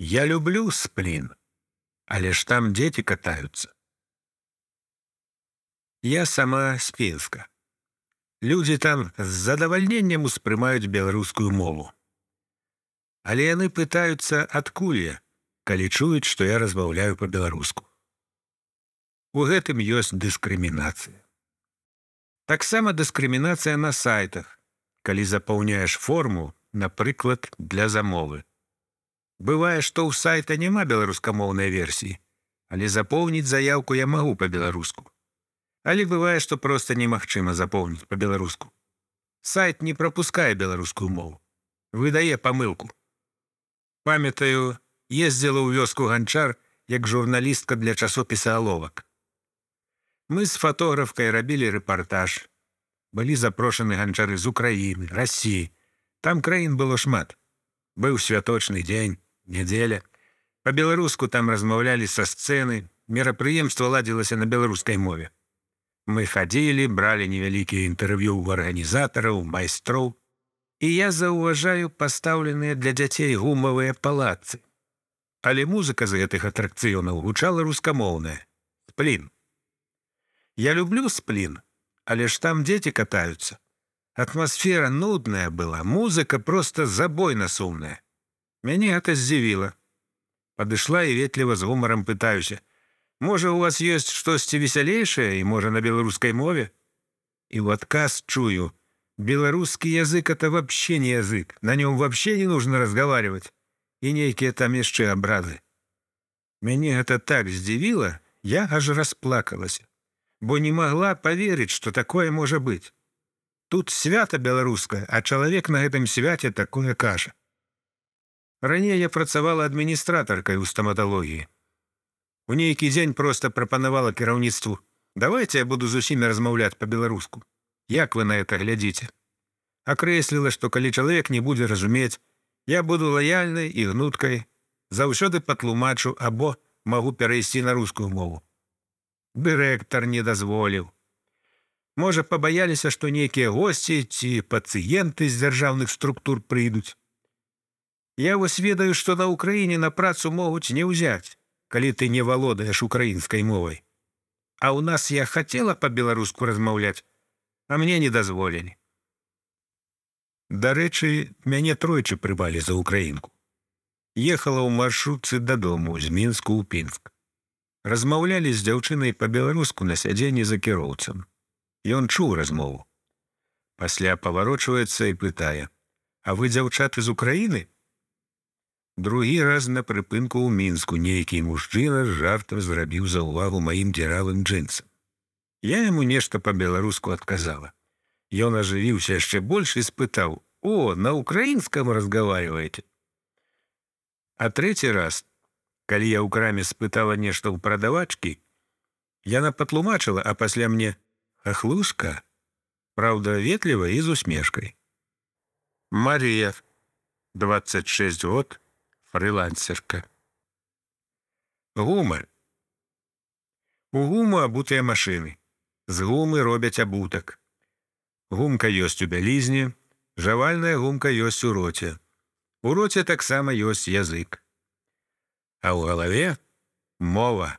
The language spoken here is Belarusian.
Я люблю сплін, але ж там дзеці катаюцца. Я сама з Пінска. Людзі там з задавальненнем успрымаюць беларускую мову. Але яны пытаюцца адкуль я, калі чуюць, што я размаўляю па-беларуску. У гэтым ёсць дыскрымінацыя. Таксама дыскрымінацыя на сайтах, калі запаўняеш форму, напрыклад, для замовы. Бывае, што ў сайта няма беларускамоўнай версіі, але запоўніць заяўку я магу па-беларуску. Але бывае, што проста немагчыма запоўніць па-беларуску. Сайт не прапускае беларускую мову. Выдае памылку. Памятаю, ездзіла ў вёску ганчар як журналістка для часопіса аловак. Мы з фатографкай рабілі рэпартаж. Былі запрошаны ганчары з Украіны, рассіі. Там краін было шмат. Быў святочны дзень, нядзеля. Па-беларуску там размаўлялі са сцэны, мерапрыемства ладзілася на беларускай мове. Мы хадзілі, бралі невялікія інтэрв'ю ў арганізатараў, майстроў. І я заўважаю пастаўленыя для дзяцей гумавыя палацы. Але музыка з гэтых атракцыёнаў гучала рускамоўная. Сплін. Я люблю сплін, але ж там дзеці катаюцца. Атмасфера нудная была, музыка проста забойна сумная. Мяне гэта здзівіла. Падышла і ветліва з гумарам пытаюся: Можа, у вас ёсць штосьці весялейшае і можа на беларускай мове. І в адказ чую: беларускі язык это вообще не язык, на нём вообще не нужно разговаривать і нейкія там яшчэ абрады. Мяне гэта так здзівіла, я аж расплакалася, бо не могла поверыць, что такое можа быць. Тут свята беларускае, а чалавек на гэтым свяце такое кажа. Раней я працавала адміністратаркай у стаматалогіі. У нейкі дзень проста прапанавала кіраўніцтву: давайте я буду з усімі размаўляць па-беларуску. Як вы на это глядзіце? Акрэсліла, што калі чалавек не будзе разумець, я буду лаяльнай і гнуткай, заўсёды патлумачу або магу перайсці на рускую мову. Дырэктар не дазволіў. Можа, пабаяліся, што нейкія госці ці пацыенты з дзяржаўных структур прыйдуць. Я вось ведаю, што на ўкраіне на працу могуць не ўзяць калі ты не валодаеш украінскай мовай. А ў нас я хацела па-беларуску размаўляць, а мне не дазволілі. Дарэчы, мяне тройчы прыбалі за украінку. Ехала ў маршрутцы дадому з мінску ў пінск. Размаўлялі з дзяўчынай па-беларуску на сядзенні за кіроўцам. Ён чуў размову. Пасля паварочваецца і пытае: « А вы дзяўчаты з Украіны? Другі раз на прыпынку ў мінску нейкі мужчына з жартам зрабіў за ўвагу маім дзіравым джинсам. Я яму нешта па-беларуску адказала. Ён ажывіўся яшчэ больш і спытаў: « О, на украінскам разговариваете. А трэці раз, калі я ў краме спытала нешта ў прадавачкі, яна патлумачыла, а пасля мне ахлушка, Праўда, ветліва і з усмешкай. Марія 26 год, фрилансерка. Гума. У гуму абутыя машыны. З гумы робяць абутак. Гумка ёсць у бялізні, жавальная гумка ёсць у роце. У роце таксама ёсць язык. А ў галаве мова.